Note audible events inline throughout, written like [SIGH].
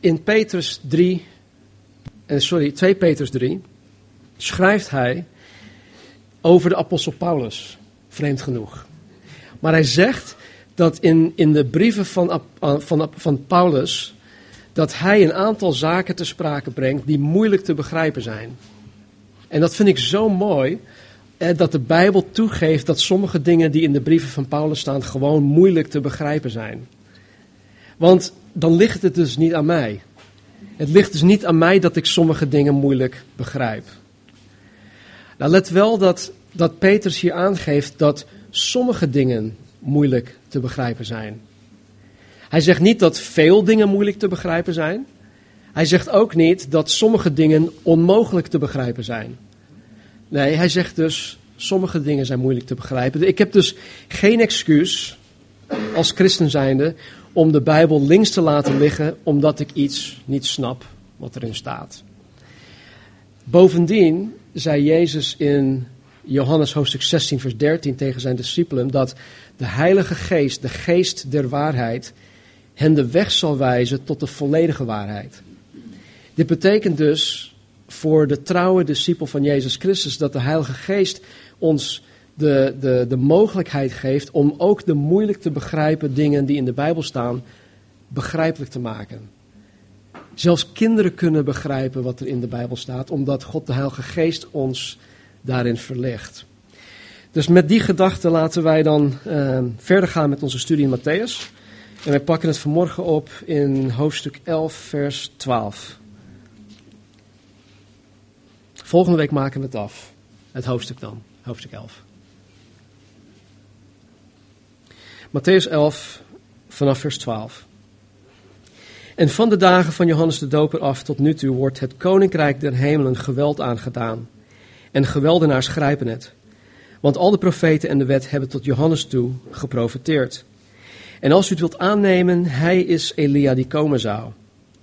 in Petrus 3, eh, sorry, 2 Petrus 3, schrijft hij over de apostel Paulus, vreemd genoeg. Maar hij zegt dat in, in de brieven van, van, van Paulus, dat hij een aantal zaken te sprake brengt die moeilijk te begrijpen zijn. En dat vind ik zo mooi, eh, dat de Bijbel toegeeft dat sommige dingen die in de brieven van Paulus staan gewoon moeilijk te begrijpen zijn. Want dan ligt het dus niet aan mij. Het ligt dus niet aan mij dat ik sommige dingen moeilijk begrijp. Nou, let wel dat, dat Petrus hier aangeeft dat sommige dingen moeilijk te begrijpen zijn. Hij zegt niet dat veel dingen moeilijk te begrijpen zijn. Hij zegt ook niet dat sommige dingen onmogelijk te begrijpen zijn. Nee, hij zegt dus sommige dingen zijn moeilijk te begrijpen. Ik heb dus geen excuus als christen zijnde om de Bijbel links te laten liggen omdat ik iets niet snap wat erin staat. Bovendien zei Jezus in Johannes hoofdstuk 16 vers 13 tegen zijn discipelen dat de Heilige Geest, de Geest der waarheid, hen de weg zal wijzen tot de volledige waarheid. Dit betekent dus voor de trouwe discipel van Jezus Christus dat de Heilige Geest ons de, de, de mogelijkheid geeft om ook de moeilijk te begrijpen dingen die in de Bijbel staan, begrijpelijk te maken. Zelfs kinderen kunnen begrijpen wat er in de Bijbel staat, omdat God de Heilige Geest ons daarin verlegt. Dus met die gedachte laten wij dan uh, verder gaan met onze studie in Matthäus. En wij pakken het vanmorgen op in hoofdstuk 11, vers 12. Volgende week maken we het af. Het hoofdstuk dan, hoofdstuk 11. Matthäus 11, vanaf vers 12. En van de dagen van Johannes de Doper af tot nu toe wordt het koninkrijk der hemelen geweld aangedaan. En geweldenaars grijpen het. Want al de profeten en de wet hebben tot Johannes toe geprofeteerd. En als u het wilt aannemen, hij is Elia die komen zou.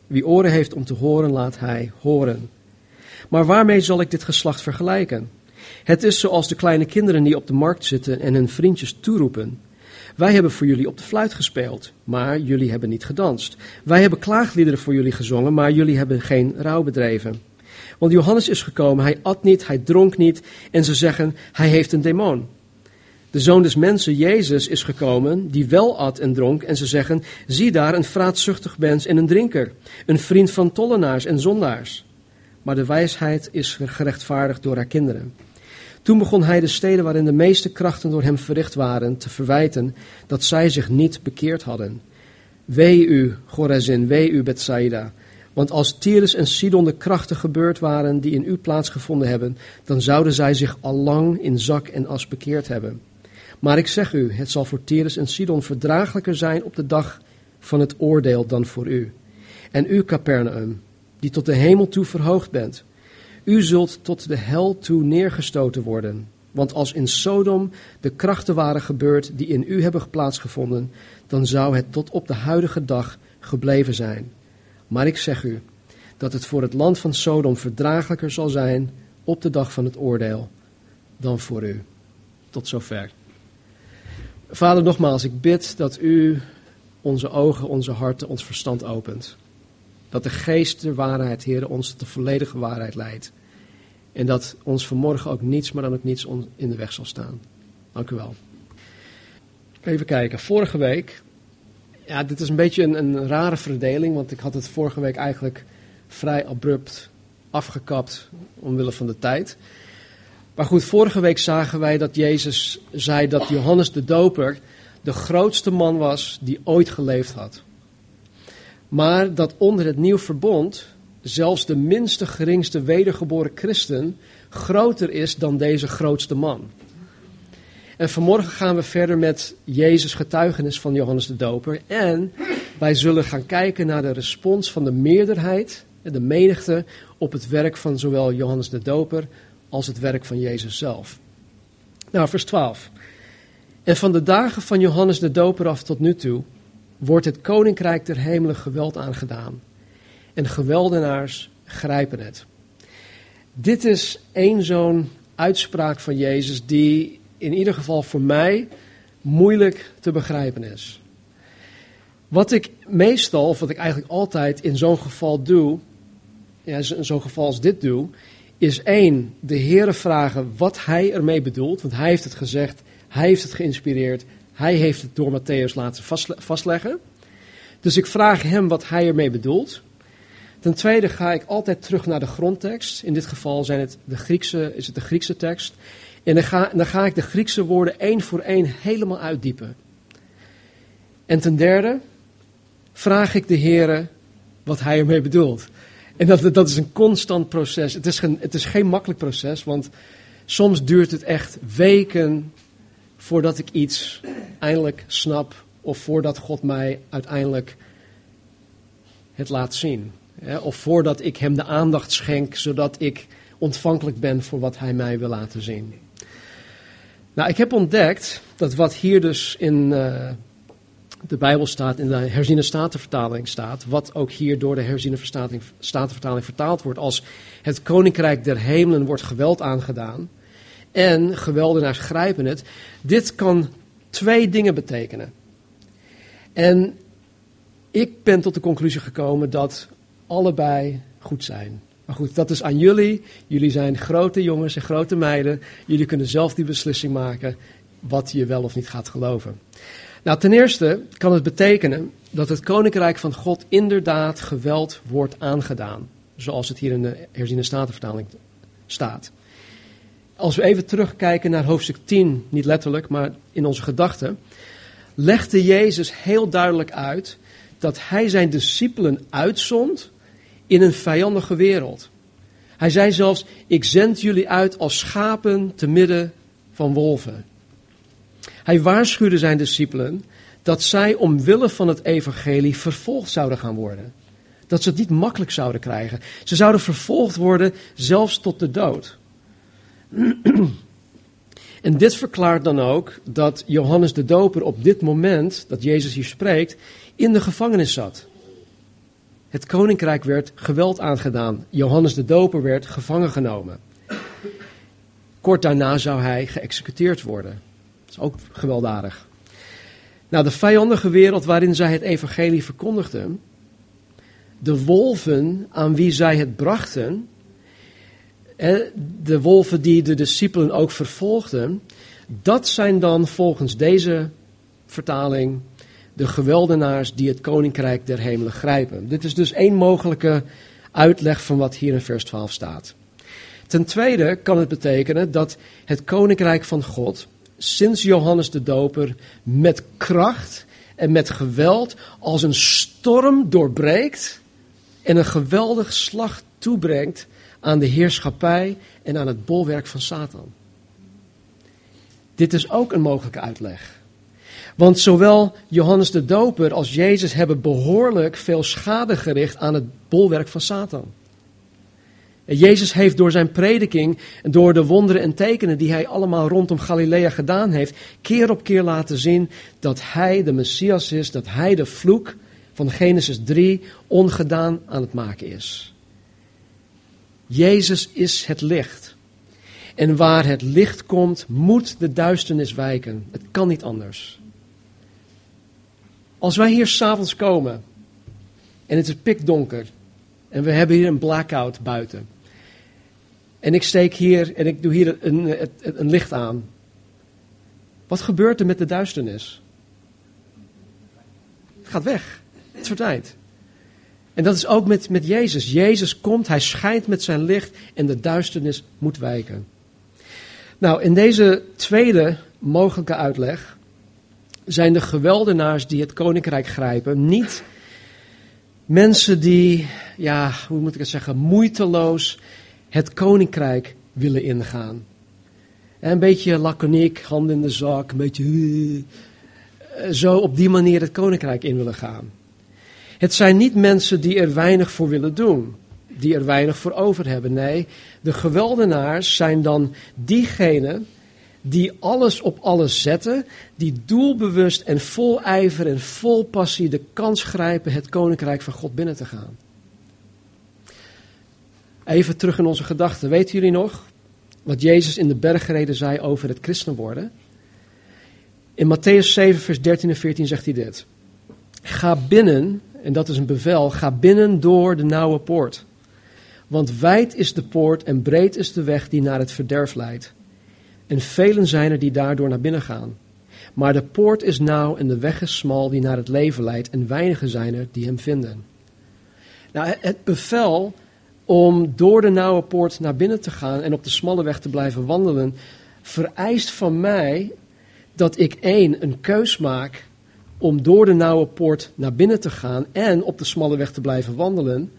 Wie oren heeft om te horen, laat hij horen. Maar waarmee zal ik dit geslacht vergelijken? Het is zoals de kleine kinderen die op de markt zitten en hun vriendjes toeroepen. Wij hebben voor jullie op de fluit gespeeld, maar jullie hebben niet gedanst. Wij hebben klaagliederen voor jullie gezongen, maar jullie hebben geen rouw bedreven. Want Johannes is gekomen, hij at niet, hij dronk niet, en ze zeggen, hij heeft een demon. De zoon des mensen, Jezus, is gekomen, die wel at en dronk, en ze zeggen, zie daar een vraatzuchtig mens en een drinker, een vriend van tollenaars en zondaars. Maar de wijsheid is gerechtvaardigd door haar kinderen. Toen begon hij de steden waarin de meeste krachten door hem verricht waren te verwijten dat zij zich niet bekeerd hadden. Wee u, Gorazin, wee u, Bethsaida. Want als Tyrus en Sidon de krachten gebeurd waren die in u plaatsgevonden hebben, dan zouden zij zich al lang in zak en as bekeerd hebben. Maar ik zeg u, het zal voor Tyrus en Sidon verdraaglijker zijn op de dag van het oordeel dan voor u. En u, Capernaum, die tot de hemel toe verhoogd bent, u zult tot de hel toe neergestoten worden. Want als in Sodom de krachten waren gebeurd die in u hebben plaatsgevonden, dan zou het tot op de huidige dag gebleven zijn. Maar ik zeg u dat het voor het land van Sodom verdraaglijker zal zijn op de dag van het oordeel dan voor u. Tot zover. Vader, nogmaals, ik bid dat u onze ogen, onze harten, ons verstand opent. Dat de geest der waarheid, Heer, ons tot de volledige waarheid leidt. En dat ons vanmorgen ook niets, maar dan ook niets in de weg zal staan. Dank u wel. Even kijken. Vorige week. Ja, dit is een beetje een, een rare verdeling, want ik had het vorige week eigenlijk vrij abrupt afgekapt omwille van de tijd. Maar goed, vorige week zagen wij dat Jezus zei dat Johannes de Doper de grootste man was die ooit geleefd had. Maar dat onder het nieuw verbond zelfs de minste geringste wedergeboren christen groter is dan deze grootste man. En vanmorgen gaan we verder met Jezus' getuigenis van Johannes de Doper. En wij zullen gaan kijken naar de respons van de meerderheid en de menigte op het werk van zowel Johannes de Doper als het werk van Jezus zelf. Nou, vers 12. En van de dagen van Johannes de Doper af tot nu toe wordt het koninkrijk der hemelen geweld aangedaan en geweldenaars grijpen het. Dit is één zo'n uitspraak van Jezus die in ieder geval voor mij moeilijk te begrijpen is. Wat ik meestal, of wat ik eigenlijk altijd in zo'n geval doe, ja, in zo'n geval als dit doe, is één, de Heere vragen wat hij ermee bedoelt. Want hij heeft het gezegd, hij heeft het geïnspireerd, hij heeft het door Matthäus laten vastleggen. Dus ik vraag hem wat hij ermee bedoelt. Ten tweede ga ik altijd terug naar de grondtekst. In dit geval zijn het de Griekse, is het de Griekse tekst. En dan ga, dan ga ik de Griekse woorden één voor één helemaal uitdiepen. En ten derde vraag ik de Heer wat hij ermee bedoelt. En dat, dat is een constant proces. Het is, geen, het is geen makkelijk proces, want soms duurt het echt weken voordat ik iets eindelijk snap of voordat God mij uiteindelijk het laat zien. Of voordat ik hem de aandacht schenk, zodat ik ontvankelijk ben voor wat hij mij wil laten zien. Nou, ik heb ontdekt dat wat hier dus in uh, de Bijbel staat, in de herziene statenvertaling staat, wat ook hier door de herziene statenvertaling vertaald wordt als het koninkrijk der hemelen wordt geweld aangedaan en geweldenaars grijpen het. Dit kan twee dingen betekenen. En ik ben tot de conclusie gekomen dat allebei goed zijn. Maar goed, dat is aan jullie. Jullie zijn grote jongens en grote meiden. Jullie kunnen zelf die beslissing maken wat je wel of niet gaat geloven. Nou, ten eerste kan het betekenen dat het koninkrijk van God inderdaad geweld wordt aangedaan. Zoals het hier in de herziene statenvertaling staat. Als we even terugkijken naar hoofdstuk 10, niet letterlijk, maar in onze gedachten, legde Jezus heel duidelijk uit dat hij zijn discipelen uitzond in een vijandige wereld. Hij zei zelfs: Ik zend jullie uit als schapen te midden van wolven. Hij waarschuwde zijn discipelen dat zij omwille van het evangelie vervolgd zouden gaan worden. Dat ze het niet makkelijk zouden krijgen. Ze zouden vervolgd worden, zelfs tot de dood. [CLEARS THROAT] En dit verklaart dan ook dat Johannes de Doper op dit moment, dat Jezus hier spreekt, in de gevangenis zat. Het koninkrijk werd geweld aangedaan. Johannes de Doper werd gevangen genomen. Kort daarna zou hij geëxecuteerd worden. Dat is ook gewelddadig. Nou, de vijandige wereld waarin zij het evangelie verkondigden, de wolven aan wie zij het brachten, de wolven die de discipelen ook vervolgden, dat zijn dan volgens deze vertaling de geweldenaars die het koninkrijk der hemelen grijpen. Dit is dus één mogelijke uitleg van wat hier in vers 12 staat. Ten tweede kan het betekenen dat het koninkrijk van God sinds Johannes de Doper met kracht en met geweld als een storm doorbreekt en een geweldig slag toebrengt aan de heerschappij en aan het bolwerk van Satan. Dit is ook een mogelijke uitleg. Want zowel Johannes de Doper als Jezus hebben behoorlijk veel schade gericht aan het bolwerk van Satan. En Jezus heeft door zijn prediking en door de wonderen en tekenen die hij allemaal rondom Galilea gedaan heeft, keer op keer laten zien dat hij de Messias is, dat hij de vloek van Genesis 3 ongedaan aan het maken is. Jezus is het licht. En waar het licht komt, moet de duisternis wijken. Het kan niet anders. Als wij hier s'avonds komen en het is pikdonker en we hebben hier een blackout buiten. En ik steek hier en ik doe hier een, een, een licht aan. Wat gebeurt er met de duisternis? Het gaat weg. Het verdwijnt. En dat is ook met, met Jezus. Jezus komt, hij schijnt met zijn licht en de duisternis moet wijken. Nou, in deze tweede mogelijke uitleg zijn de geweldenaars die het koninkrijk grijpen niet mensen die, ja, hoe moet ik het zeggen, moeiteloos het koninkrijk willen ingaan. een beetje laconiek, hand in de zak, een beetje eh, zo op die manier het koninkrijk in willen gaan. Het zijn niet mensen die er weinig voor willen doen, die er weinig voor over hebben. Nee, de geweldenaars zijn dan diegenen die alles op alles zetten, die doelbewust en vol ijver en vol passie de kans grijpen het koninkrijk van God binnen te gaan. Even terug in onze gedachten. Weten jullie nog wat Jezus in de bergreden zei over het christen worden? In Matthäus 7, vers 13 en 14 zegt hij dit. Ga binnen, en dat is een bevel, ga binnen door de nauwe poort. Want wijd is de poort en breed is de weg die naar het verderf leidt. En velen zijn er die daardoor naar binnen gaan. Maar de poort is nauw en de weg is smal die naar het leven leidt, en weinigen zijn er die hem vinden. Nou, het bevel om door de nauwe poort naar binnen te gaan en op de smalle weg te blijven wandelen, vereist van mij dat ik één, een keus maak om door de nauwe poort naar binnen te gaan en op de smalle weg te blijven wandelen.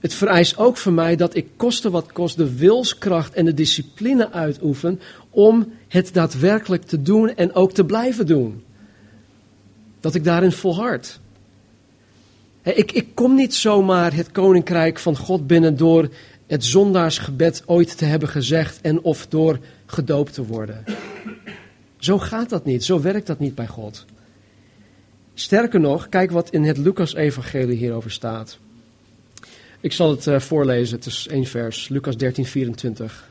Het vereist ook van mij dat ik koste wat kost de wilskracht en de discipline uitoefen om het daadwerkelijk te doen en ook te blijven doen. Dat ik daarin volhard. Ik, ik kom niet zomaar het koninkrijk van God binnen door het zondaarsgebed ooit te hebben gezegd en of door gedoopt te worden. Zo gaat dat niet, zo werkt dat niet bij God. Sterker nog, kijk wat in het Lucas-evangelie hierover staat. Ik zal het uh, voorlezen, het is één vers, Lucas 13, 24.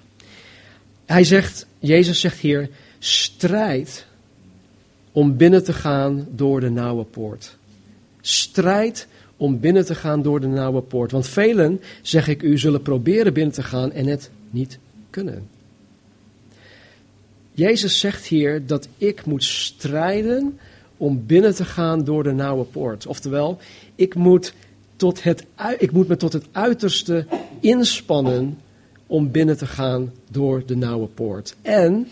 Hij zegt, Jezus zegt hier, strijd om binnen te gaan door de nauwe poort. Strijd om binnen te gaan door de nauwe poort. Want velen, zeg ik u, zullen proberen binnen te gaan en het niet kunnen. Jezus zegt hier dat ik moet strijden om binnen te gaan door de nauwe poort. Oftewel, ik moet, tot het, ik moet me tot het uiterste inspannen om binnen te gaan door de nauwe poort. En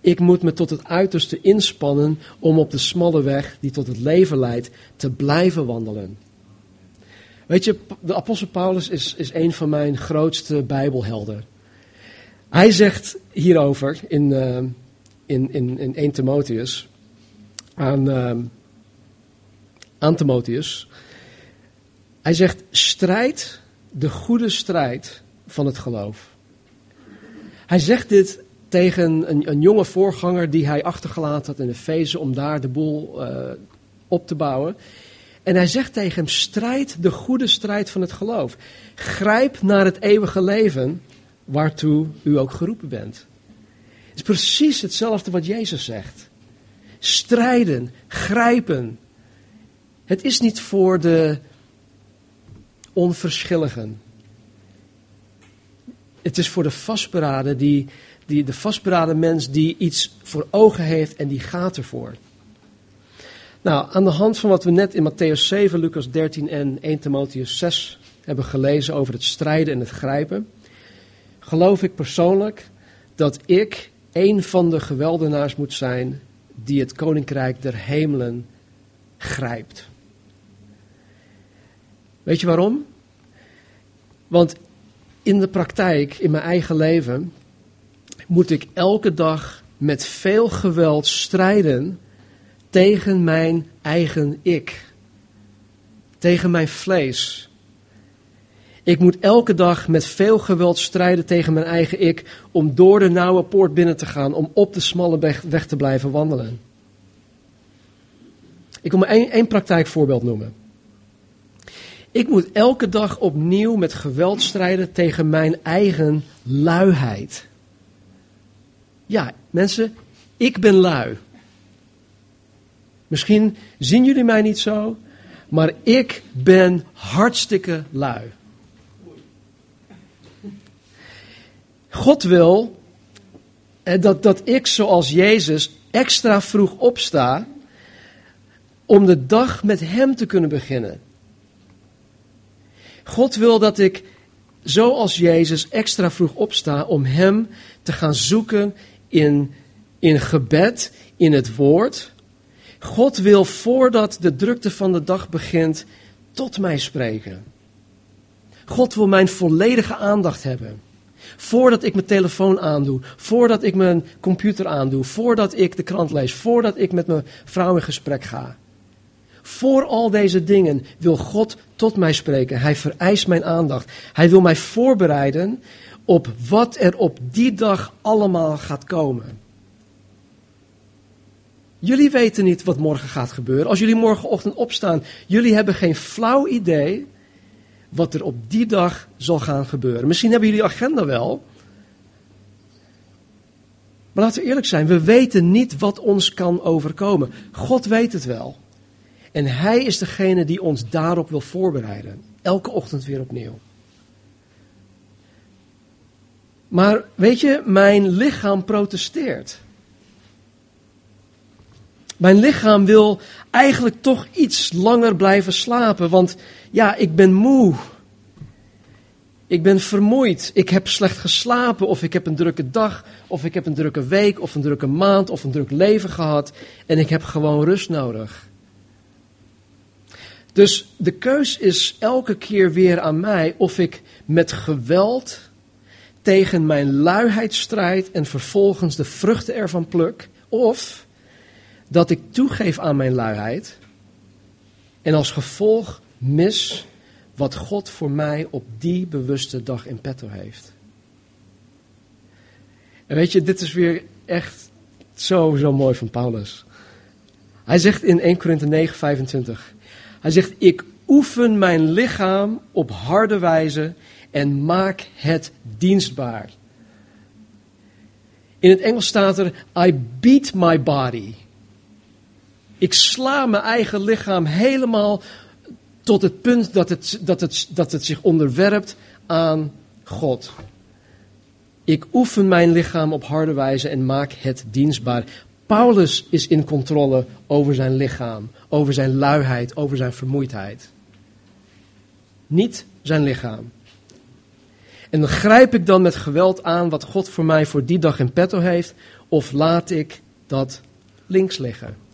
ik moet me tot het uiterste inspannen om op de smalle weg die tot het leven leidt te blijven wandelen. Weet je, de apostel Paulus is, is een van mijn grootste bijbelhelden. Hij zegt hierover in, uh, in, in, in 1 Timotheus aan, uh, Timotheus. Hij zegt, strijd de goede strijd van het geloof. Hij zegt dit tegen een, een jonge voorganger die hij achtergelaten had in de Efeze om daar de boel uh, op te bouwen. En hij zegt tegen hem: strijd de goede strijd van het geloof. Grijp naar het eeuwige leven waartoe u ook geroepen bent. Het is precies hetzelfde wat Jezus zegt. Strijden, grijpen. Het is niet voor de onverschilligen. Het is voor de vastberaden, die, die, de vastberaden mens die iets voor ogen heeft en die gaat ervoor. Nou, aan de hand van wat we net in Matthäus 7, Lucas 13 en 1 Timotheus 6 hebben gelezen over het strijden en het grijpen, geloof ik persoonlijk dat ik een van de geweldenaars moet zijn die het koninkrijk der hemelen grijpt. Weet je waarom? Want in de praktijk, in mijn eigen leven, moet ik elke dag met veel geweld strijden tegen mijn eigen ik. Tegen mijn vlees. Ik moet elke dag met veel geweld strijden tegen mijn eigen ik om door de nauwe poort binnen te gaan, om op de smalle weg, weg te blijven wandelen. Ik wil maar één, één praktijkvoorbeeld noemen. Ik moet elke dag opnieuw met geweld strijden tegen mijn eigen luiheid. Ja, mensen, ik ben lui. Misschien zien jullie mij niet zo, maar ik ben hartstikke lui. God wil eh, dat, dat ik, zoals Jezus, extra vroeg opsta om de dag met Hem te kunnen beginnen. God wil dat ik, zoals Jezus, extra vroeg opsta om Hem te gaan zoeken in, in gebed, in het woord. God wil voordat de drukte van de dag begint tot mij spreken. God wil mijn volledige aandacht hebben. Voordat ik mijn telefoon aandoe, voordat ik mijn computer aandoe, voordat ik de krant lees, voordat ik met mijn vrouw in gesprek ga. Voor al deze dingen wil God tot mij spreken. Hij vereist mijn aandacht. Hij wil mij voorbereiden op wat er op die dag allemaal gaat komen. Jullie weten niet wat morgen gaat gebeuren. Als jullie morgenochtend opstaan, jullie hebben geen flauw idee wat er op die dag zal gaan gebeuren. Misschien hebben jullie agenda wel. Maar laten we eerlijk zijn, we weten niet wat ons kan overkomen. God weet het wel. En Hij is degene die ons daarop wil voorbereiden. Elke ochtend weer opnieuw. Maar weet je, mijn lichaam protesteert. Mijn lichaam wil eigenlijk toch iets langer blijven slapen, want ja, ik ben moe. Ik ben vermoeid. Ik heb slecht geslapen, of ik heb een drukke dag, of ik heb een drukke week, of een drukke maand, of een druk leven gehad. En ik heb gewoon rust nodig. Dus de keus is elke keer weer aan mij of ik met geweld tegen mijn luiheid strijd en vervolgens de vruchten ervan pluk, of dat ik toegeef aan mijn luiheid en als gevolg mis wat God voor mij op die bewuste dag in petto heeft. En weet je, dit is weer echt zo, zo mooi van Paulus. Hij zegt in 1 Korinthe 9, 25. Hij zegt, ik oefen mijn lichaam op harde wijze en maak het dienstbaar. In het Engels staat er, I beat my body. Ik sla mijn eigen lichaam helemaal tot het punt dat het, dat het, dat het zich onderwerpt aan God. Ik oefen mijn lichaam op harde wijze en maak het dienstbaar. Paulus is in controle over zijn lichaam, over zijn luiheid, over zijn vermoeidheid. Niet zijn lichaam. En grijp ik dan met geweld aan wat God voor mij voor die dag in petto heeft, of laat ik dat links liggen?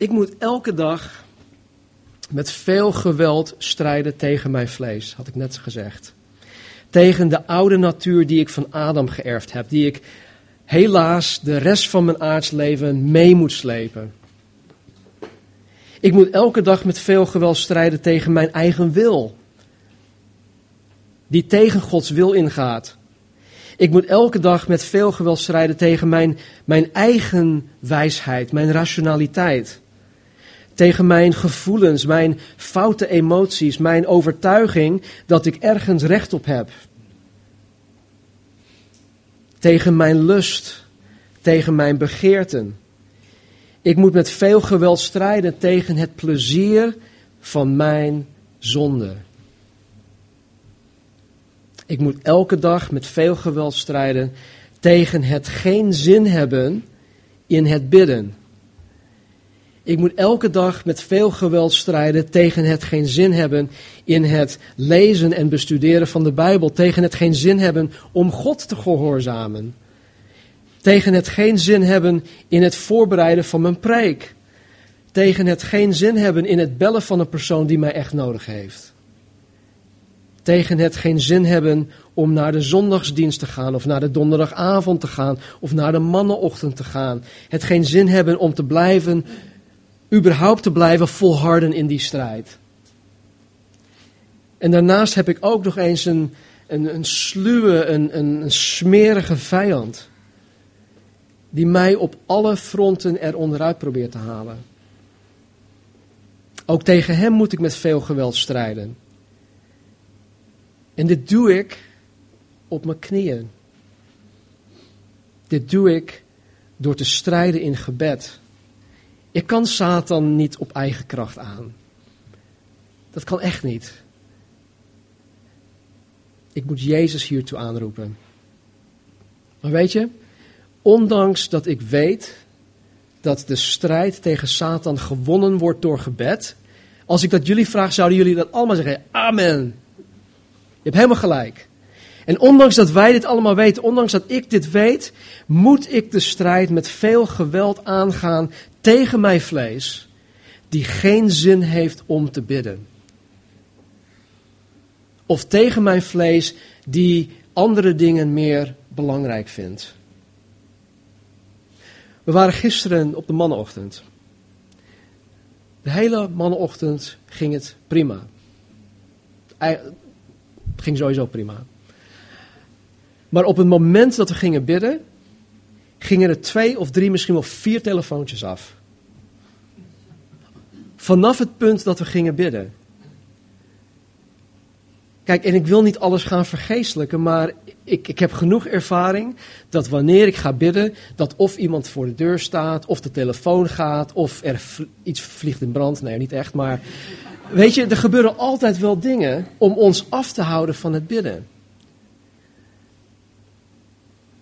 Ik moet elke dag met veel geweld strijden tegen mijn vlees, had ik net gezegd. Tegen de oude natuur die ik van Adam geërfd heb, die ik helaas de rest van mijn aardsleven mee moet slepen. Ik moet elke dag met veel geweld strijden tegen mijn eigen wil, die tegen Gods wil ingaat. Ik moet elke dag met veel geweld strijden tegen mijn, mijn eigen wijsheid, mijn rationaliteit. Tegen mijn gevoelens, mijn foute emoties, mijn overtuiging dat ik ergens recht op heb. Tegen mijn lust, tegen mijn begeerten. Ik moet met veel geweld strijden tegen het plezier van mijn zonde. Ik moet elke dag met veel geweld strijden tegen het geen zin hebben in het bidden. Ik moet elke dag met veel geweld strijden tegen het geen zin hebben in het lezen en bestuderen van de Bijbel. Tegen het geen zin hebben om God te gehoorzamen. Tegen het geen zin hebben in het voorbereiden van mijn preek. Tegen het geen zin hebben in het bellen van een persoon die mij echt nodig heeft. Tegen het geen zin hebben om naar de zondagsdienst te gaan, of naar de donderdagavond te gaan, of naar de mannenochtend te gaan. Het geen zin hebben om te blijven überhaupt te blijven volharden in die strijd. En daarnaast heb ik ook nog eens een, een, een sluwe, een, een, een smerige vijand. Die mij op alle fronten er onderuit probeert te halen. Ook tegen hem moet ik met veel geweld strijden. En dit doe ik op mijn knieën. Dit doe ik door te strijden in gebed. Ik kan Satan niet op eigen kracht aan. Dat kan echt niet. Ik moet Jezus hiertoe aanroepen. Maar weet je, ondanks dat ik weet dat de strijd tegen Satan gewonnen wordt door gebed, als ik dat jullie vraag, zouden jullie dat allemaal zeggen: Amen. Je hebt helemaal gelijk. En ondanks dat wij dit allemaal weten, ondanks dat ik dit weet, moet ik de strijd met veel geweld aangaan tegen mijn vlees, die geen zin heeft om te bidden. Of tegen mijn vlees, die andere dingen meer belangrijk vindt. We waren gisteren op de mannenochtend. De hele mannenochtend ging het prima. Het ging sowieso prima. Maar op het moment dat we gingen bidden, gingen er twee of drie, misschien wel vier telefoontjes af. Vanaf het punt dat we gingen bidden. Kijk, en ik wil niet alles gaan vergeestelijken, maar ik, ik heb genoeg ervaring dat wanneer ik ga bidden, dat of iemand voor de deur staat, of de telefoon gaat, of er iets vliegt in brand. Nee, niet echt, maar weet je, er gebeuren altijd wel dingen om ons af te houden van het bidden.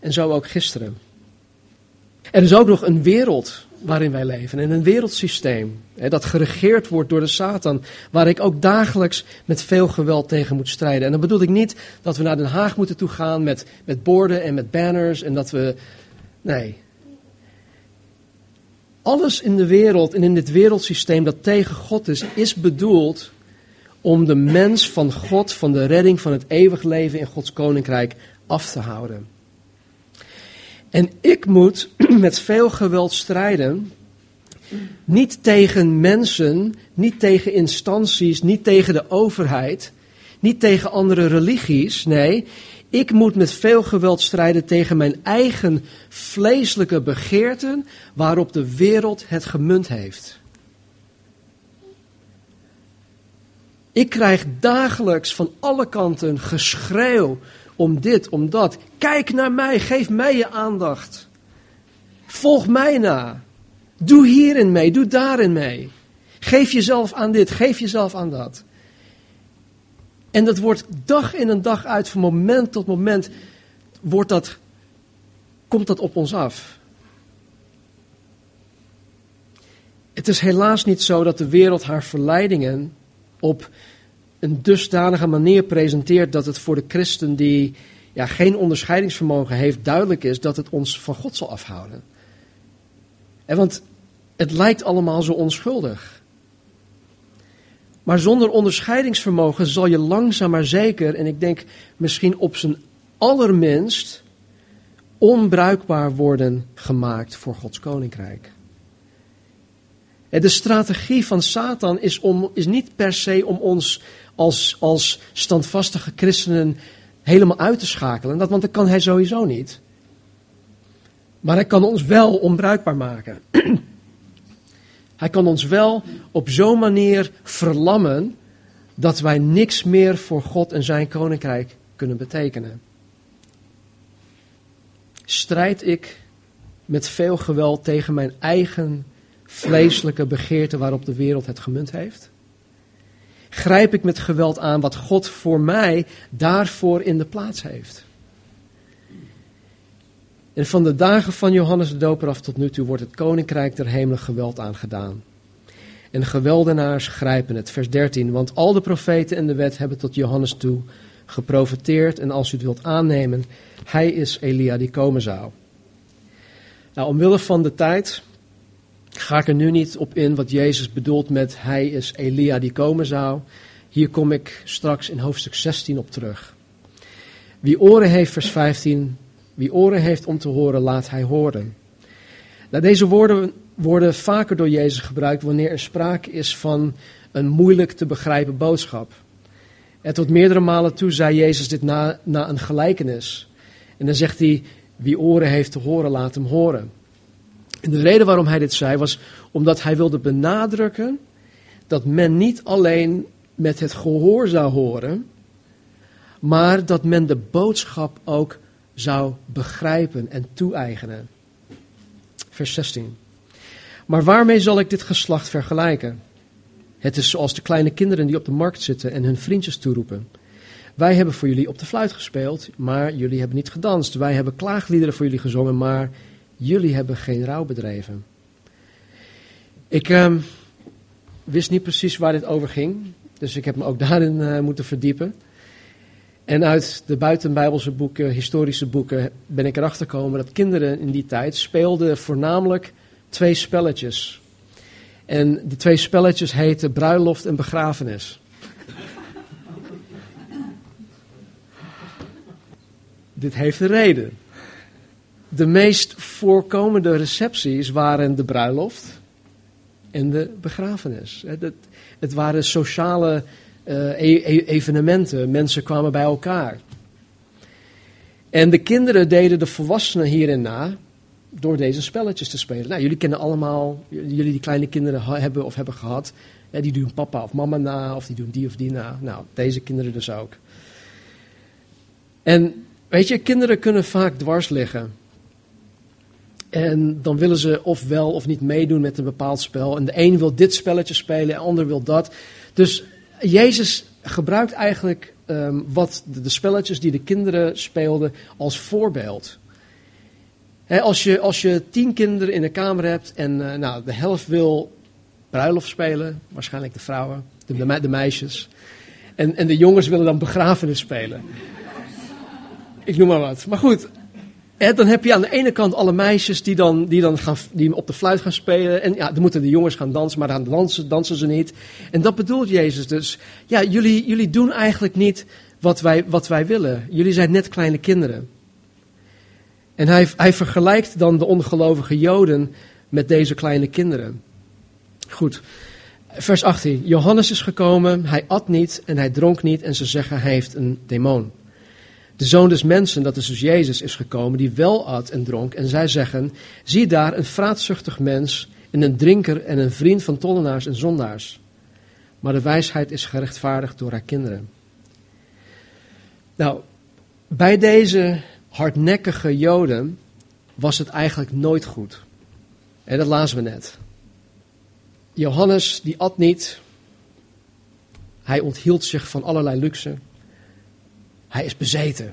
En zo ook gisteren. Er is ook nog een wereld waarin wij leven en een wereldsysteem hè, dat geregeerd wordt door de Satan, waar ik ook dagelijks met veel geweld tegen moet strijden. En dan bedoel ik niet dat we naar Den Haag moeten toe gaan met, met borden en met banners en dat we. Nee. Alles in de wereld en in dit wereldsysteem dat tegen God is, is bedoeld om de mens van God, van de redding van het eeuwig leven in Gods koninkrijk af te houden. En ik moet [CLEARS THROAT] met veel geweld strijden. Niet tegen mensen, niet tegen instanties, niet tegen de overheid, niet tegen andere religies. Nee, ik moet met veel geweld strijden tegen mijn eigen vleeselijke begeerten waarop de wereld het gemunt heeft. Ik krijg dagelijks van alle kanten geschreeuw om dit, om dat. Kijk naar mij, geef mij je aandacht. Volg mij na. Doe hierin mee, doe daarin mee. Geef jezelf aan dit, geef jezelf aan dat. En dat wordt dag in en dag uit, van moment tot moment, wordt dat, komt dat op ons af. Het is helaas niet zo dat de wereld haar verleidingen op een dusdanige manier presenteert dat het voor de christen die ja, geen onderscheidingsvermogen heeft, duidelijk is dat het ons van God zal afhouden. En want het lijkt allemaal zo onschuldig. Maar zonder onderscheidingsvermogen zal je langzaam maar zeker, en ik denk misschien op zijn allerminst, onbruikbaar worden gemaakt voor Gods koninkrijk. De strategie van Satan is, om, is niet per se om ons als, als standvastige christenen helemaal uit te schakelen. Want dat kan hij sowieso niet. Maar hij kan ons wel onbruikbaar maken. [CLEARS THROAT] hij kan ons wel op zo'n manier verlammen dat wij niks meer voor God en zijn koninkrijk kunnen betekenen. Strijd ik met veel geweld tegen mijn eigen vleeselijke begeerte waarop de wereld het gemunt heeft? Grijp ik met geweld aan wat God voor mij daarvoor in de plaats heeft? En van de dagen van Johannes de Doper af tot nu toe wordt het koninkrijk der hemelen geweld aangedaan. En geweldenaars grijpen het. Vers 13. Want al de profeten en de wet hebben tot Johannes toe geprofeteerd. En als u het wilt aannemen, hij is Elia die komen zou. Nou, omwille van de tijd ga ik er nu niet op in wat Jezus bedoelt met hij is Elia die komen zou. Hier kom ik straks in hoofdstuk 16 op terug. Wie oren heeft, vers 15, wie oren heeft om te horen, laat hij horen. Nou, deze woorden worden vaker door Jezus gebruikt wanneer er sprake is van een moeilijk te begrijpen boodschap. En tot meerdere malen toe zei Jezus dit na, na een gelijkenis. En dan zegt hij, wie oren heeft te horen, laat hem horen. De reden waarom hij dit zei was omdat hij wilde benadrukken dat men niet alleen met het gehoor zou horen, maar dat men de boodschap ook zou begrijpen en toe-eigenen. Vers 16. Maar waarmee zal ik dit geslacht vergelijken? Het is zoals de kleine kinderen die op de markt zitten en hun vriendjes toeroepen. Wij hebben voor jullie op de fluit gespeeld, maar jullie hebben niet gedanst. Wij hebben klaagliederen voor jullie gezongen, maar jullie hebben geen rouw bedreven. Ik ehm, wist niet precies waar dit over ging, dus ik heb me ook [LAUGHS] daarin uh, moeten verdiepen. En uit de buitenbijbelse boeken, historische boeken, ben ik erachter gekomen dat kinderen in die tijd speelden voornamelijk twee spelletjes. En die twee spelletjes heten bruiloft en begrafenis. [LAUGHS] Dit heeft een reden de meest voorkomende recepties waren de bruiloft en de begrafenis. Het, waren sociale uh, e evenementen, mensen kwamen bij elkaar. En de kinderen deden de volwassenen hierin na door deze spelletjes te spelen. Nou, jullie kennen allemaal, jullie die kleine kinderen hebben of hebben gehad, die doen papa of mama na, of die doen die of die na. Nou, deze kinderen dus ook. En Weet je, kinderen kunnen vaak dwars liggen. En dan willen ze of wel of niet meedoen met een bepaald spel. En de een wil dit spelletje spelen, de ander wil dat. Dus Jezus gebruikt eigenlijk um, wat de, spelletjes die de kinderen speelden als voorbeeld. als, je, als je tien kinderen in de kamer hebt en uh, nou, de helft wil bruiloft spelen, waarschijnlijk de vrouwen, de, de meisjes. En, en de jongens willen dan begrafenis spelen. Ik noem maar wat. Maar goed, dan heb je aan de ene kant alle meisjes die dan, die dan gaan, die op de fluit gaan spelen. En ja, dan moeten de jongens gaan dansen, maar dan dansen, dansen ze niet. En dat bedoelt Jezus dus. Ja, jullie, jullie doen eigenlijk niet wat wij, wat wij willen. Jullie zijn net kleine kinderen. En hij, hij vergelijkt dan de ongelovige Joden met deze kleine kinderen. Goed, vers 18. Johannes is gekomen, hij at niet en hij dronk niet en ze zeggen hij heeft een demon. De zoon des mensen, dat is dus Jezus, is gekomen, die wel at en dronk. En zij zeggen, zie daar een vraatzuchtig mens en een drinker en een vriend van tollenaars en zondaars. Maar de wijsheid is gerechtvaardigd door haar kinderen. Nou, bij deze hardnekkige Joden was het eigenlijk nooit goed. En dat lazen we net. Johannes, die at niet. Hij onthield zich van allerlei luxe. Hij is bezeten.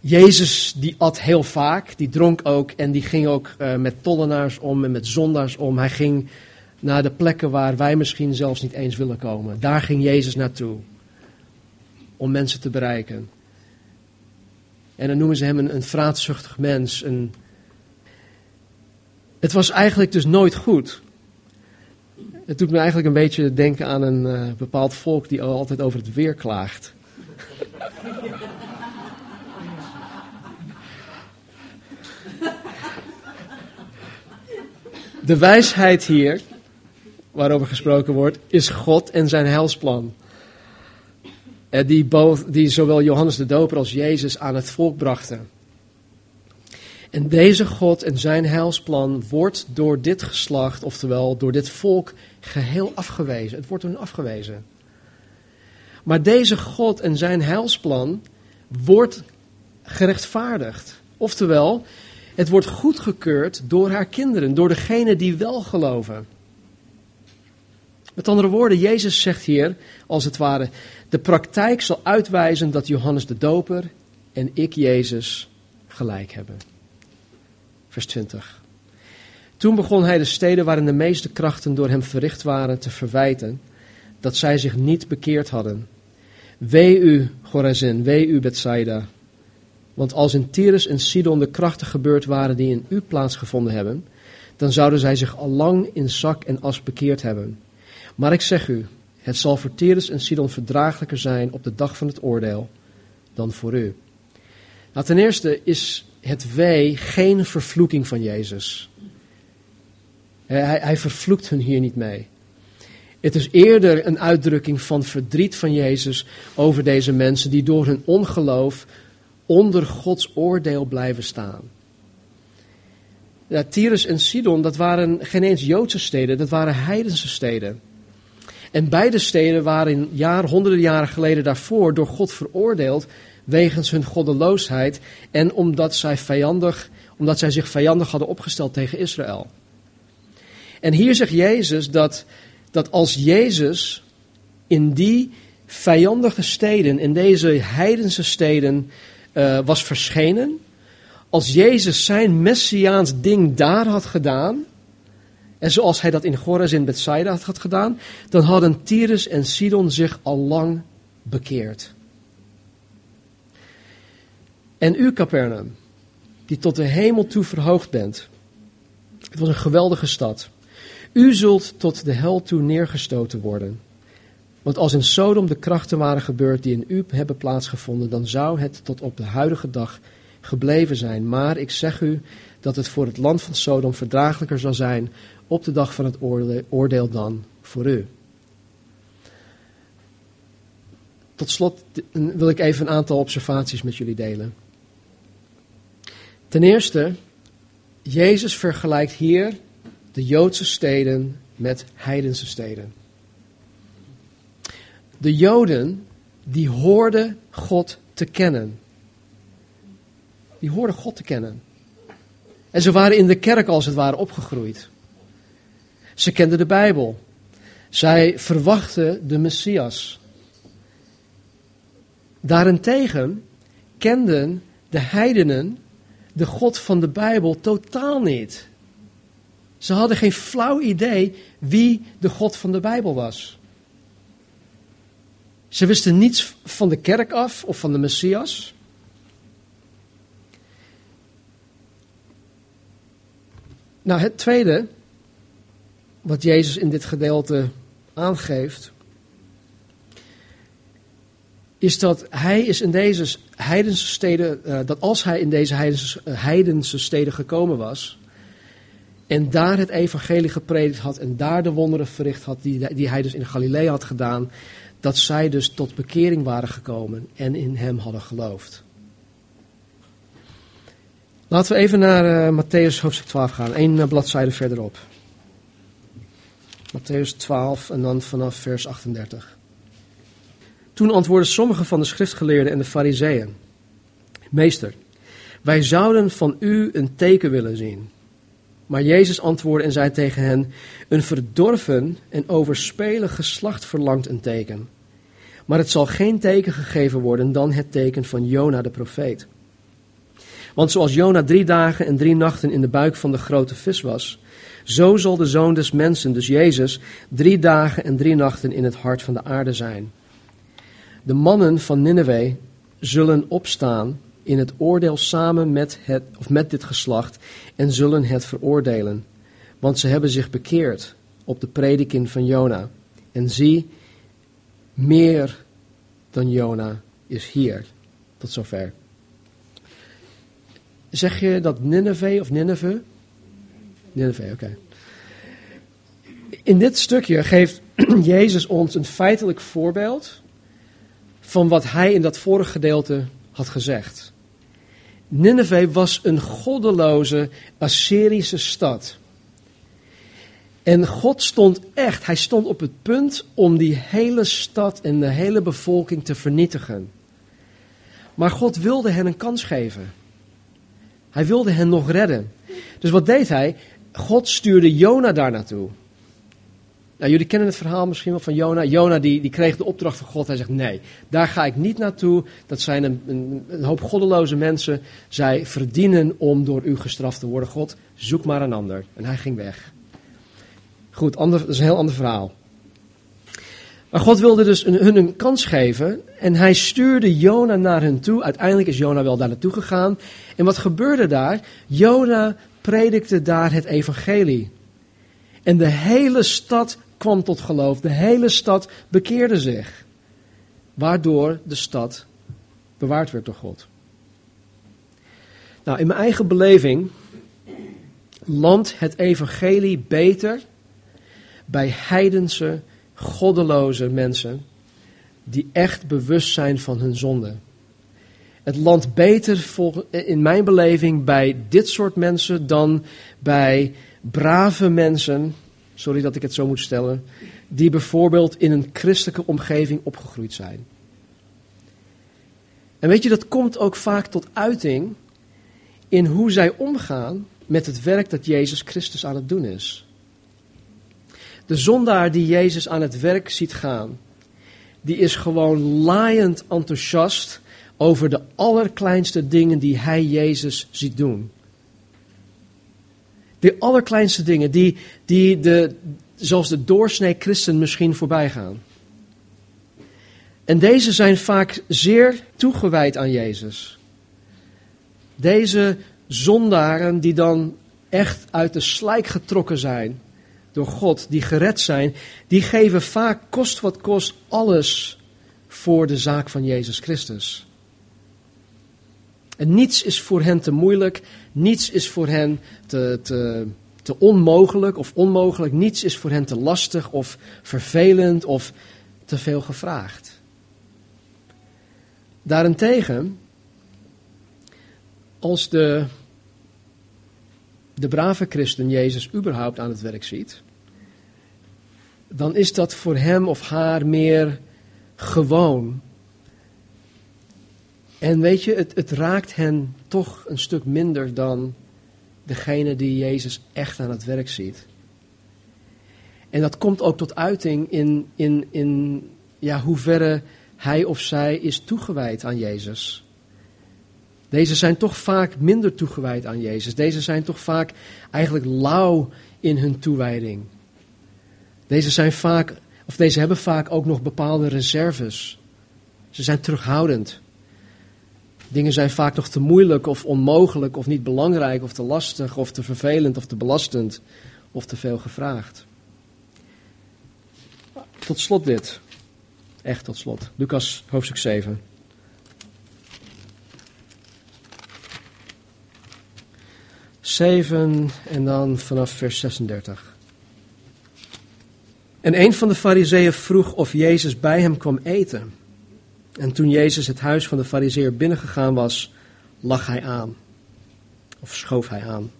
Jezus die at heel vaak, die dronk ook en die ging ook uh, met tollenaars om en met zondaars om. Hij ging naar de plekken waar wij misschien zelfs niet eens willen komen. Daar ging Jezus naartoe om mensen te bereiken. En dan noemen ze hem een, een vraatzuchtig mens. Een... Het was eigenlijk dus nooit goed. Het doet me eigenlijk een beetje denken aan een uh, bepaald volk die altijd over het weer klaagt. De wijsheid hier, waarover gesproken wordt, is God en zijn heilsplan. Eh, die, die zowel Johannes de Doper als Jezus aan het volk brachten. En deze God en zijn heilsplan wordt door dit geslacht, oftewel door dit volk, geheel afgewezen. Het wordt hun afgewezen. Maar deze God en zijn heilsplan wordt gerechtvaardigd. Oftewel, het wordt goedgekeurd door haar kinderen, door degenen die wel geloven. Met andere woorden, Jezus zegt hier, als het ware, de praktijk zal uitwijzen dat Johannes de Doper en ik, Jezus, gelijk hebben. Vers 20. Toen begon hij de steden waarin de meeste krachten door hem verricht waren te verwijten, dat zij zich niet bekeerd hadden. Wee u, Chorazin, wee u, Bethsaida. Want als in Tyrus en Sidon de krachten gebeurd waren die in u plaatsgevonden hebben, dan zouden zij zich al lang in zak en as bekeerd hebben. Maar ik zeg u, het zal voor Tyrus en Sidon verdraaglijker zijn op de dag van het oordeel dan voor u. Nou, ten eerste is het wee geen vervloeking van Jezus. Hij, hij vervloekt hun hier niet mee. Het is eerder een uitdrukking van verdriet van Jezus over deze mensen die door hun ongeloof onder Gods oordeel blijven staan. Ja, Tyrus en Sidon, dat waren geen eens Joodse steden, dat waren heidense steden. En beide steden waren jaar, honderden jaren geleden daarvoor door God veroordeeld wegens hun goddeloosheid en omdat zij, vijandig, omdat zij zich vijandig hadden opgesteld tegen Israël. En hier zegt Jezus dat dat als Jezus in die vijandige steden, in deze heidense steden uh, was verschenen, als Jezus zijn messiaans ding daar had gedaan, en zoals hij dat in Goras in Bethsaida had gedaan, dan hadden Tyrus en Sidon zich al lang bekeerd. En u, Capernaum, die tot de hemel toe verhoogd bent, het was een geweldige stad. U zult tot de hel toe neergestoten worden. Want als in Sodom de krachten waren gebeurd die in u hebben plaatsgevonden, dan zou het tot op de huidige dag gebleven zijn. Maar ik zeg u dat het voor het land van Sodom verdraaglijker zal zijn op de dag van het oordeel dan voor u. Tot slot wil ik even een aantal observaties met jullie delen. Ten eerste, Jezus vergelijkt hier de Joodse steden met heidense steden. De Joden, die hoorden God te kennen. Die hoorden God te kennen. En ze waren in de kerk als het ware opgegroeid. Ze kenden de Bijbel. Zij verwachten de Messias. Daarentegen kenden de heidenen de God van de Bijbel totaal niet. Ze hadden geen flauw idee wie de God van de Bijbel was. Ze wisten niets van de kerk af of van de Messias. Nou, het tweede wat Jezus in dit gedeelte aangeeft, is dat hij is in deze heidense steden, uh, dat als hij in deze heidense, uh, heidense steden gekomen was, en daar het evangelie gepredikt had en daar de wonderen verricht had die, die hij dus in Galilea had gedaan, dat zij dus tot bekering waren gekomen en in hem hadden geloofd. Laten we even naar uh, Matthäus hoofdstuk 12 gaan, één bladzijde verderop. Matthäus 12 en dan vanaf vers 38. Toen antwoordden sommige van de schriftgeleerden en de fariseeën: Meester, wij zouden van u een teken willen zien. Maar Jezus antwoordde en zei tegen hen: Een verdorven en overspelig geslacht verlangt een teken. Maar het zal geen teken gegeven worden dan het teken van Jona de profeet. Want zoals Jona drie dagen en drie nachten in de buik van de grote vis was, zo zal de zoon des mensen, dus Jezus, drie dagen en drie nachten in het hart van de aarde zijn. De mannen van Nineveh zullen opstaan in het oordeel samen met, het, of met dit geslacht en zullen het veroordelen. Want ze hebben zich bekeerd op de prediking van Jona. En zie, meer dan Jona is hier. Tot zover. Zeg je dat Nineveh of Nineveh? Nineveh, oké. In dit stukje geeft [CLEARS THROAT] Jezus ons een feitelijk voorbeeld van wat hij in dat vorige gedeelte had gezegd. Nineveh was een goddeloze Assyrische stad. En God stond echt, hij stond op het punt om die hele stad en de hele bevolking te vernietigen. Maar God wilde hen een kans geven. Hij wilde hen nog redden. Dus wat deed hij? God stuurde Jona daar naartoe. Nou, jullie kennen het verhaal misschien wel van Jona. Jona die, die kreeg de opdracht van God. Hij zegt, nee, daar ga ik niet naartoe. Dat zijn een, een, een, hoop goddeloze mensen. Zij verdienen om door u gestraft te worden. God, zoek maar een ander. En hij ging weg. Goed, ander, dat is een heel ander verhaal. Maar God wilde dus hun een kans geven. En hij stuurde Jona naar hen toe. Uiteindelijk is Jona wel daar naartoe gegaan. En wat gebeurde daar? Jona predikte daar het evangelie. En de hele stad kwam tot geloof. De hele stad bekeerde zich. Waardoor de stad bewaard werd door God. Nou, in mijn eigen beleving landt het evangelie beter bij heidense, goddeloze mensen die echt bewust zijn van hun zonde. Het landt beter in mijn beleving bij dit soort mensen dan bij brave mensen sorry dat ik het zo moet stellen, die bijvoorbeeld in een christelijke omgeving opgegroeid zijn. En weet je, dat komt ook vaak tot uiting in hoe zij omgaan met het werk dat Jezus Christus aan het doen is. De zondaar die Jezus aan het werk ziet gaan, die is gewoon laaiend enthousiast over de allerkleinste dingen die hij Jezus ziet doen. De allerkleinste dingen die, die de, zoals de doorsnee christen misschien voorbij gaan. En deze zijn vaak zeer toegewijd aan Jezus. Deze zondaren die dan echt uit de slijk getrokken zijn door God, die gered zijn, die geven vaak kost wat kost alles voor de zaak van Jezus Christus. En niets is voor hen te moeilijk, niets is voor hen te, te, te onmogelijk of onmogelijk, niets is voor hen te lastig of vervelend of te veel gevraagd. Daarentegen, als de, de brave christen Jezus überhaupt aan het werk ziet, dan is dat voor hem of haar meer gewoon En weet je, het, het raakt hen toch een stuk minder dan degene die Jezus echt aan het werk ziet. En dat komt ook tot uiting in, in, in ja, hoeverre hij of zij is toegewijd aan Jezus. Deze zijn toch vaak minder toegewijd aan Jezus. Deze zijn toch vaak eigenlijk lauw in hun toewijding. Deze zijn vaak, of deze hebben vaak ook nog bepaalde reserves. Ze zijn terughoudend. Dingen zijn vaak nog te moeilijk of onmogelijk of niet belangrijk of te lastig of te vervelend of te belastend of te veel gevraagd. Tot slot dit. Echt tot slot. Lucas hoofdstuk 7. Zeven en dan vanaf vers 36. En een van de fariseeën vroeg of Jezus bij hem kwam eten. En toen Jezus het huis van de fariseer binnengegaan was, lag hij aan. Of schoof hij aan.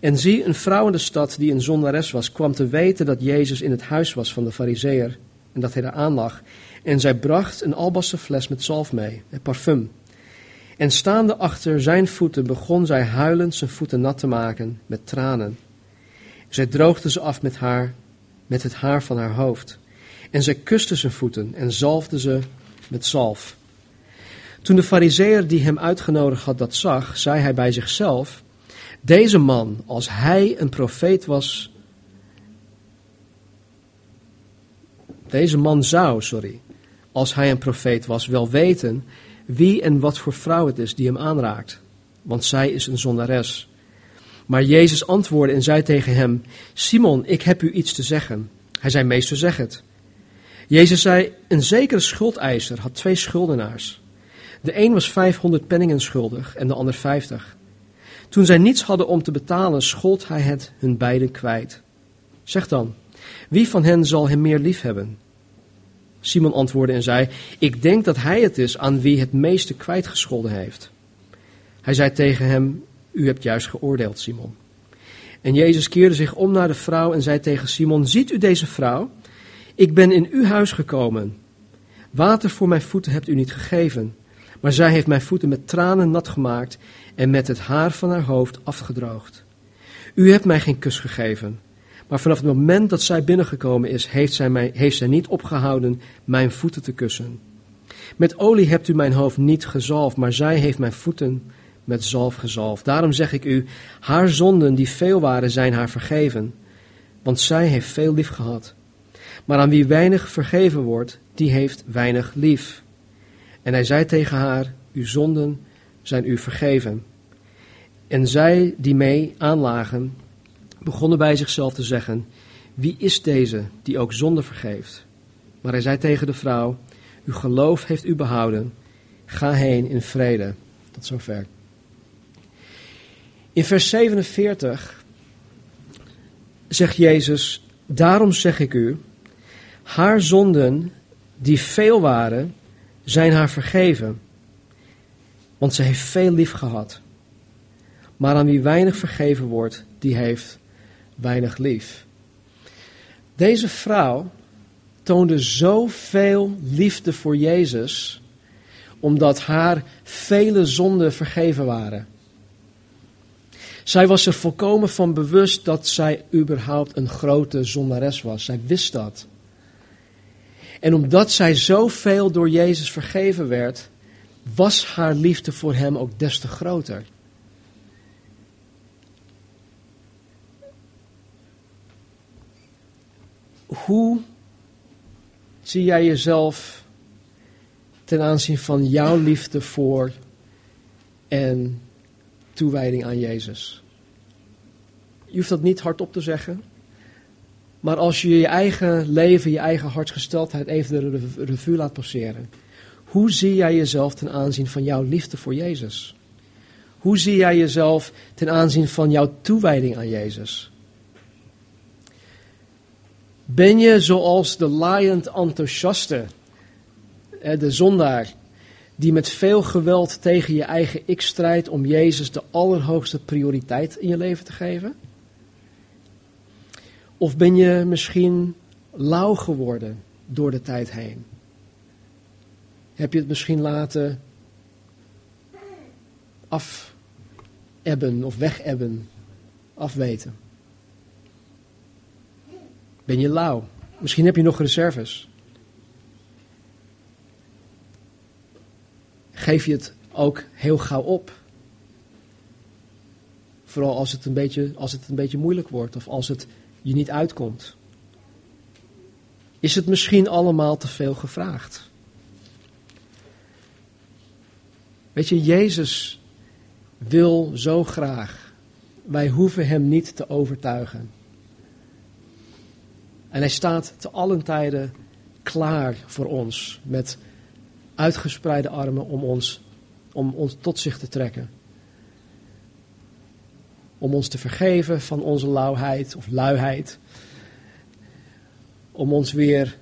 En zie, een vrouw in de stad die een zondares was, kwam te weten dat Jezus in het huis was van de fariseer en dat hij daar aan lag. En zij bracht een albasten fles met zalf mee, een parfum. En staande achter zijn voeten begon zij huilend zijn voeten nat te maken met tranen. Zij droogde ze af met haar, met het haar van haar hoofd. En zij kuste zijn voeten en zalfde ze met zalf. Toen de fariseer die hem uitgenodigd had dat zag, zei hij bij zichzelf, deze man, als hij een profeet was, deze man zou, sorry, als hij een profeet was, wel weten wie en wat voor vrouw het is die hem aanraakt, want zij is een zondares. Maar Jezus antwoordde en zei tegen hem, Simon, ik heb u iets te zeggen. Hij zei, meester, zeg het. Jezus zei, een zekere schuldeiser had twee schuldenaars. De een was 500 penningen schuldig en de ander 50. Toen zij niets hadden om te betalen, schold hij het hun beiden kwijt. Zeg dan, wie van hen zal hem meer lief hebben? Simon antwoordde en zei, ik denk dat hij het is aan wie het meeste kwijtgescholden heeft. Hij zei tegen hem, u hebt juist geoordeeld, Simon. En Jezus keerde zich om naar de vrouw en zei tegen Simon, ziet u deze vrouw? Ik ben in uw huis gekomen. Water voor mijn voeten hebt u niet gegeven, maar zij heeft mijn voeten met tranen nat gemaakt en met het haar van haar hoofd afgedroogd. U hebt mij geen kus gegeven, maar vanaf het moment dat zij binnengekomen is, heeft zij, mij, heeft zij niet opgehouden mijn voeten te kussen. Met olie hebt u mijn hoofd niet gezalfd, maar zij heeft mijn voeten met zalf gezalfd. Daarom zeg ik u, haar zonden die veel waren, zijn haar vergeven, want zij heeft veel lief gehad. Maar aan wie weinig vergeven wordt, die heeft weinig lief. En hij zei tegen haar, uw zonden zijn u vergeven. En zij die mee aanlagen, begonnen bij zichzelf te zeggen, wie is deze die ook zonde vergeeft? Maar hij zei tegen de vrouw, uw geloof heeft u behouden, ga heen in vrede. Tot zover. In vers 47 zegt Jezus, daarom zeg ik u, haar zonden, die veel waren, zijn haar vergeven. Want ze heeft veel lief gehad. Maar aan wie weinig vergeven wordt, die heeft weinig lief. Deze vrouw toonde zoveel liefde voor Jezus, omdat haar vele zonden vergeven waren. Zij was er volkomen van bewust dat zij überhaupt een grote zondares was. Zij wist dat. En omdat zij zoveel door Jezus vergeven werd, was haar liefde voor hem ook des te groter. Hoe zie jij jezelf ten aanzien van jouw liefde voor en toewijding aan Jezus? Je hoeft dat niet hardop te zeggen. Maar als je je eigen leven, je eigen hartsgesteldheid even de revue laat passeren. Hoe zie jij jezelf ten aanzien van jouw liefde voor Jezus? Hoe zie jij jezelf ten aanzien van jouw toewijding aan Jezus? Ben je zoals de laaiend enthousiaste, de zondaar, die met veel geweld tegen je eigen ik strijdt om Jezus de allerhoogste prioriteit in je leven te geven? Of ben je misschien lauw geworden door de tijd heen? Heb je het misschien laten afebben of wegebben, afweten? Ben je lauw? Misschien heb je nog reserves. Geef je het ook heel gauw op? Vooral als het een beetje, als het een beetje moeilijk wordt of als het je niet uitkomt. Is het misschien allemaal te veel gevraagd? Weet je, Jezus wil zo graag. Wij hoeven hem niet te overtuigen. En hij staat te allen tijden klaar voor ons met uitgespreide armen om ons, om ons tot zich te trekken. Om ons te vergeven van onze lauwheid of luiheid. Om ons weer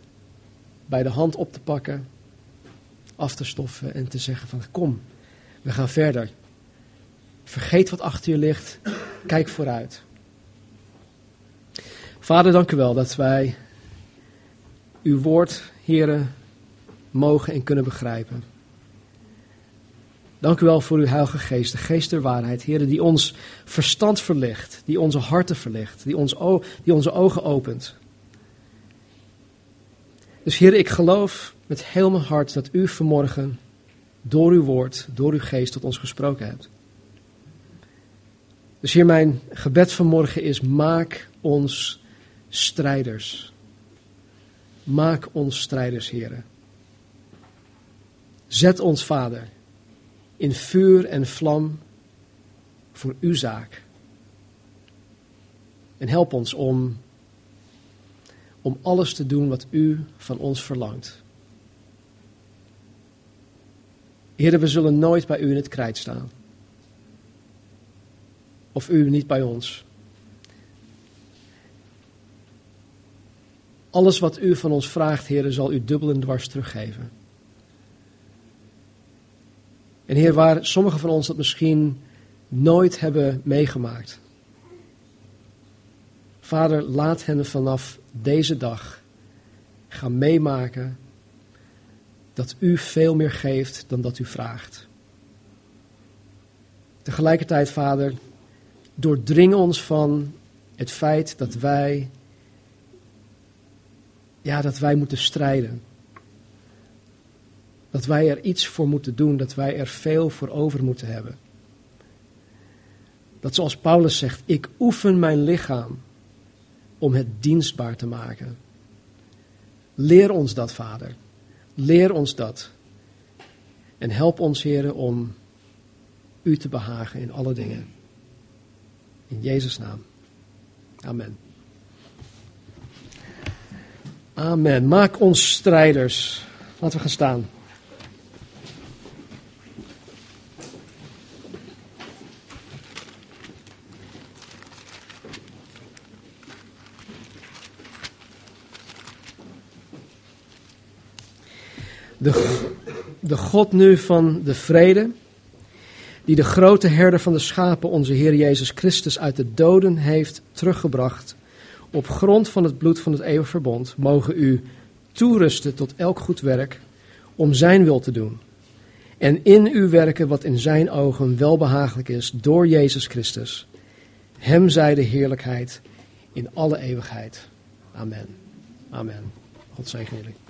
bij de hand op te pakken, af te stoffen en te zeggen van kom, we gaan verder. Vergeet wat achter je ligt, kijk vooruit. Vader, dank u wel dat wij uw woord, heren, mogen en kunnen begrijpen. Dank u wel voor uw heilige geest, de geest der waarheid, heren, die ons verstand verlicht, die onze harten verlicht, die, ons, die onze ogen opent. Dus heren, ik geloof met heel mijn hart dat u vanmorgen door uw woord, door uw geest tot ons gesproken hebt. Dus hier mijn gebed vanmorgen is, maak ons strijders. Maak ons strijders, heren. Zet ons, Vader, in vuur en vlam voor uw zaak. En help ons om, om alles te doen wat u van ons verlangt. Heren, we zullen nooit bij u in het krijt staan. Of u niet bij ons. Alles wat u van ons vraagt, Heer, zal u dubbel en dwars teruggeven. En Heer, waar sommigen van ons dat misschien nooit hebben meegemaakt. Vader, laat hen vanaf deze dag gaan meemaken dat u veel meer geeft dan dat u vraagt. Tegelijkertijd, Vader, doordring ons van het feit dat wij, ja, dat wij moeten strijden. Dat wij er iets voor moeten doen, dat wij er veel voor over moeten hebben. Dat zoals Paulus zegt, ik oefen mijn lichaam om het dienstbaar te maken. Leer ons dat, Vader. Leer ons dat. En help ons, heren, om u te behagen in alle dingen. In Jezus' naam. Amen. Amen. Maak ons strijders. Laten we gaan staan. De, God nu van de vrede, die de grote herder van de schapen, onze Heer Jezus Christus, uit de doden heeft teruggebracht, op grond van het bloed van het eeuwig verbond, mogen u toerusten tot elk goed werk om Zijn wil te doen. En in u werken wat in Zijn ogen welbehagelijk is door Jezus Christus. Hem zij de heerlijkheid in alle eeuwigheid. Amen. Amen. God zegen jullie.